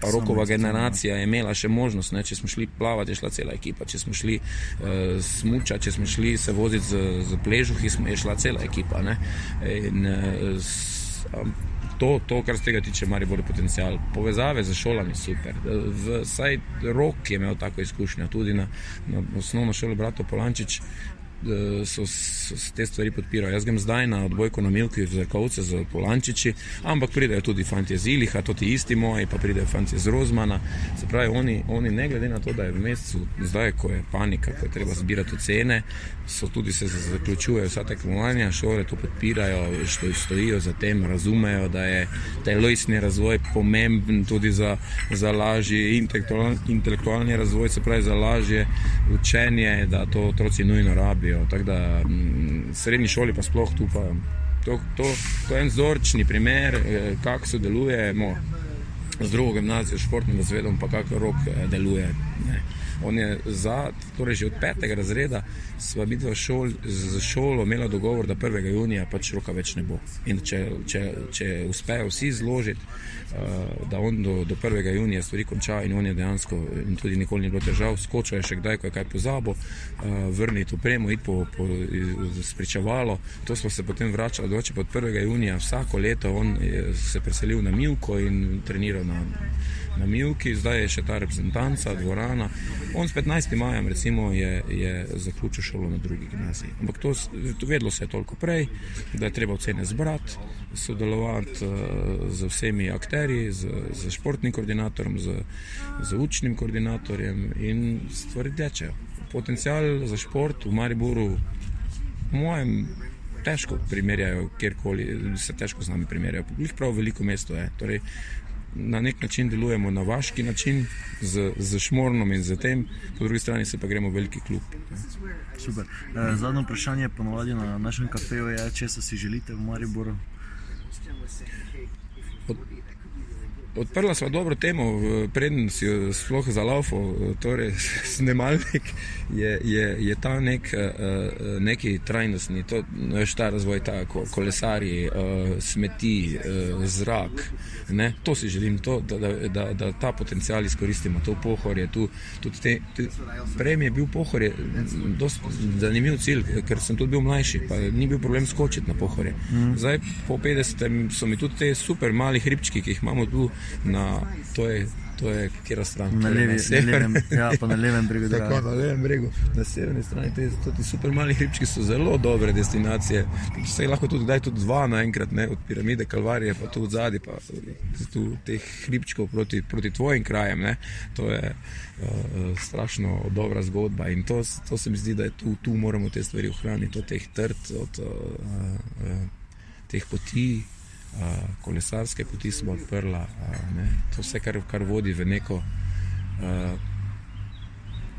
Pa rokova generacija je imela še možnost, ne? če smo šli plavati, je šla cela ekipa, če smo šli uh, smučati, če smo šli se voziti z, z pležuhi, je šla cela ekipa. Ne? In, uh, s, um, to, to, kar se tega tiče, ima bolj potencial. Povezave z šolami super. V, vsaj rok je imel tako izkušnjo, tudi na, na osnovno šolo Brato Polančič. Eh, So, so, so te stvari podpirajo. Jaz grem zdaj na odbojko na Milki v Zrkovce z Polančiči, ampak pridejo tudi fanti iz Iliha, to ti isti moji, pa pridejo fanti iz Rozmana. Se pravi, oni, oni ne glede na to, da je v mesecu, zdaj, ko je panika, ko je treba zbirati ocene, so tudi se z- zaključujejo vsa tekmovanja, šole to podpirajo, što stojijo za tem, razumejo, da je telesni razvoj pomemben tudi za, za lažji intelektualni razvoj, se pravi za lažje učenje, da to otroci nujno rabijo vodijo. Tako da v srednji šoli pa sploh tu pa. To, to, to je en vzorčni primer, eh, kako sodelujemo z drugo gimnazijo, športnim razredom, pa kako rok eh, deluje. Ne. On je za, torej že od petega razreda, sva videla šol, z šolo imela dogovor, da 1. junija pač roka več ne bo. In če, če, če uspejo vsi zložiti, uh, da on do, do 1. junija stvari konča in on je dejansko, in tudi nikoli ni bilo težav, skočil je še kdaj, ko je kaj pozabo, uh, vrniti upremo, iti po, po spričevalo. To smo se potem vračali, doče pod 1. junija vsako leto on se preselil na Milko in treniral na na Milki, zdaj je še ta reprezentanca, dvorana. On s 15. majem recimo, je, je zaključil šolo na drugi gimnaziji. Ampak to, to vedlo se je toliko prej, da je treba ocene zbrati, sodelovati uh, z vsemi akteri, z, z športnim koordinatorjem, z, z učnim koordinatorjem in stvari tečejo. Potencial za šport v Mariboru, v mojem. Težko primerjajo, kjerkoli se težko z nami primerjajo. Prav veliko mesto je. Torej, na nek način delujemo na vaški način, z, z šmornom in z tem, po drugi strani se pa gremo v veliki klub. Super. Eh, zadnje vprašanje, ponovadi na našem kafeju, je, če si želite v Mariboru. Od, odprla smo dobro temo, preden si jo sploh zalaufal, torej snemalnik, je, je, je ta nek, eh, eh, neki trajnostni, to je ta razvoj, ta kolesarji, eh, smeti, zrak. Ne? To si želim, to, da, da, da, da ta potencial izkoristimo, to pohorje. Tu, te, te, prej je bil pohorje zanimiv cilj, ker sem tudi bil mlajši, pa ni bil problem skočiti na pohorje. Mm. Zdaj po 50 so mi tudi te super mali hribčki, ki jih imamo tu na to je. To je kjer stran. Na, levi, na, levem, ja, na levem bregu. Tako, na levem bregu, na severni strani. Te, ti super mali hribčki so zelo dobre destinacije. Se lahko tudi daj tudi dva naenkrat, ne, od piramide Kalvarije, pa tu zadaj, pa tu teh hribčkov proti, proti tvojim krajem. Ne. To je uh, strašno dobra zgodba in to, to se mi zdi, da je tu, tu moramo te stvari ohraniti, od teh trd, od uh, uh, teh poti kolesarske poti smo odprli, to vse, kar, kar vodi v neko,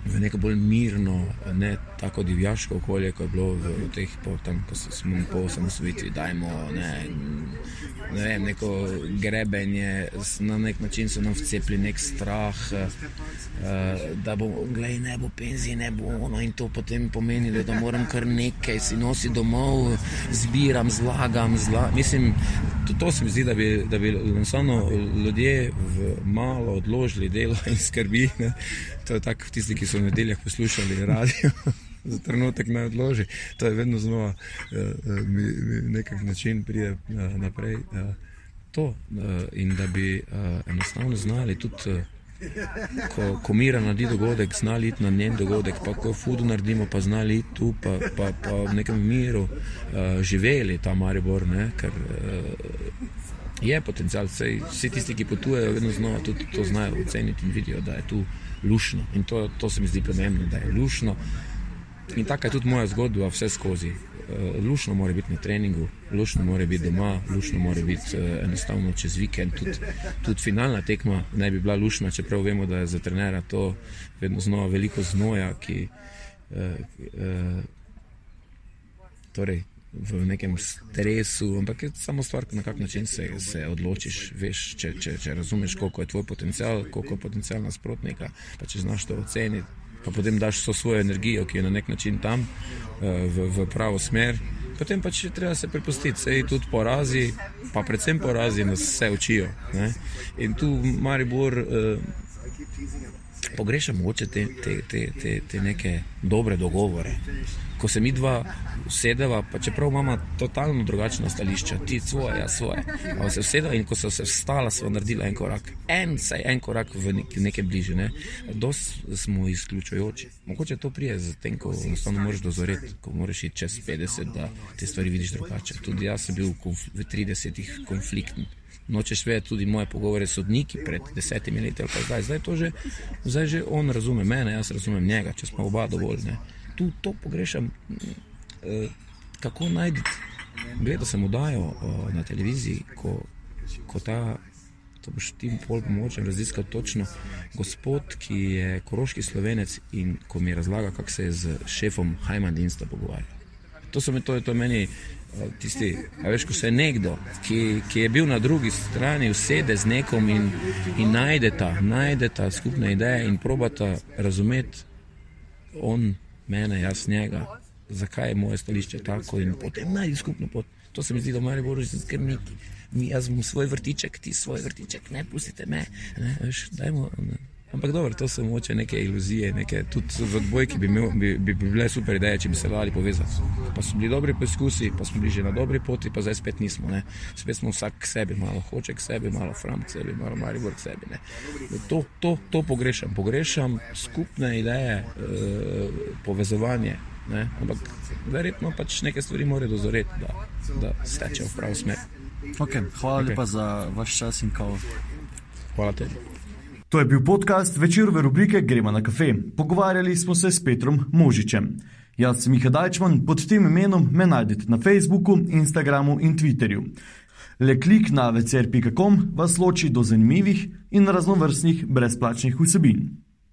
v neko bolj mirno, ne tako divjaško okolje, kot je bilo v, v teh potem, ko smo po osamosvojitvi, dajmo ne, ne vem, neko grebenje, na nek način so nam vcepili nek strah, uh, da bo, gledaj, ne bo penzije, ne bo ono in to potem pomeni, da moram kar nekaj si nositi domov, zbiram, zlagam, zla, mislim, to, to se mi zdi, da bi, da bi ljudje v malo odložili delo in skrbi. Ne. To je tako, tisti, ki so v nedeljah poslušali radio. Za trenutek naj odloži, to je vedno znova, uh, mi, mi nekak način pride uh, naprej. Uh, to, uh, in da bi uh, enostavno znali tudi. Uh, ko, ko Mira naredi dogodek, znali iti na njen dogodek, pa ko Fudu naredimo, pa znali iti tu, pa, pa, pa v nekem miru uh, živeli ta Maribor, ne? ker uh, je potencial. Vsej, vsi tisti, ki potujejo, vedno znova tudi to znajo oceniti in vidijo, da je tu lušno. In to, to se mi zdi pomembno, da je lušno. In taka je tudi moja zgodba, vse skozi. Uh, lušno mora biti na treningu, lušno mora biti doma, lušno mora biti uh, enostavno čez vikend. Tudi tud finalna tekma naj bi bila lušna, čeprav vemo, da je za trenera to vedno znova veliko znoja, ki uh, uh, torej, v nekem stresu, ampak je samo stvar, na kak način se, se odločiš. Veš, če, če, če razumeš, koliko je tvoj potencial, koliko je potencial nasprotnika, pa če znaš to oceniti pa potem daš vso svojo energijo, ki je na nek način tam, eh, v, v pravo smer. Potem pa če treba se prepustiti, sej tudi porazi, pa predvsem porazi nas vse učijo. Ne? In tu Maribor eh, pogreša moče te, te, te, te, te neke dobre dogovore ko se mi dva usedeva, pa čeprav imamo totalno drugačna stališča, ti svoje, jaz svoje. Ampak se usedeva in ko so se vstala, smo naredili en korak, en, saj en korak v nek, nekaj bliže. Ne? Dos smo izključujoči. Mogoče to prije za tem, ko enostavno moraš dozoreti, ko moraš iti čez 50, da te stvari vidiš drugače. Tudi jaz sem bil v 30-ih konfliktni. Nočeš vedeti tudi moje pogovore s sodniki pred desetimi leti ali pa zdaj. Zdaj, že, zdaj že on razume mene, jaz razumem njega, če smo oba dovoljni tu to pogrešam, eh, kako najti. Gledal sem oddajo na televiziji, ko, ko ta To boš ti pol pomočen raziskal točno. Gospod, ki je koroški slovenec in ko mi razlaga, kako se je z šefom Hajman Dinsta pogovarjal. To so mi to, to meni. Tisti, veš, ko se nekdo, ki, ki je bil na drugi strani, usede z nekom in, in najde ta, najde ta skupne ideje in probata razumeti on, mene, jaz njega, zakaj je moje stališče tako in potem najdi skupno pot. To se mi zdi, da imajo bolj že skrbniki. Mi, jaz imam svoj vrtiček, ti svoj vrtiček, ne pustite me. Ne, veš, dajmo, ne. Ampak dobro, to so moče neke iluzije, neke, tudi v odbojki bi, imel, bi, bi, bi bile super ideje, če bi se dali povezati. Pa so bili dobri poskusi, pa smo bili že na dobri poti, pa zdaj spet nismo. Ne. Spet smo vsak k sebi, malo hoče k sebi, malo fram k sebi, malo maribor k sebi. To, to, to pogrešam. Pogrešam skupne ideje, e, povezovanje. Ne. Ampak verjetno pač neke stvari morajo dozoreti, da, da stečejo v pravo smer. Okay, hvala okay. lepa za vaš čas in kavo. Hvala tebi. To je bil podcast večerove rubrike Gremo na kafe. Pogovarjali smo se s Petrom Možičem. Jaz sem Miha Dajčman, pod tem imenom me najdete na Facebooku, Instagramu in Twitterju. Le klik na večer.com vas loči do zanimivih in raznovrstnih brezplačnih vsebin.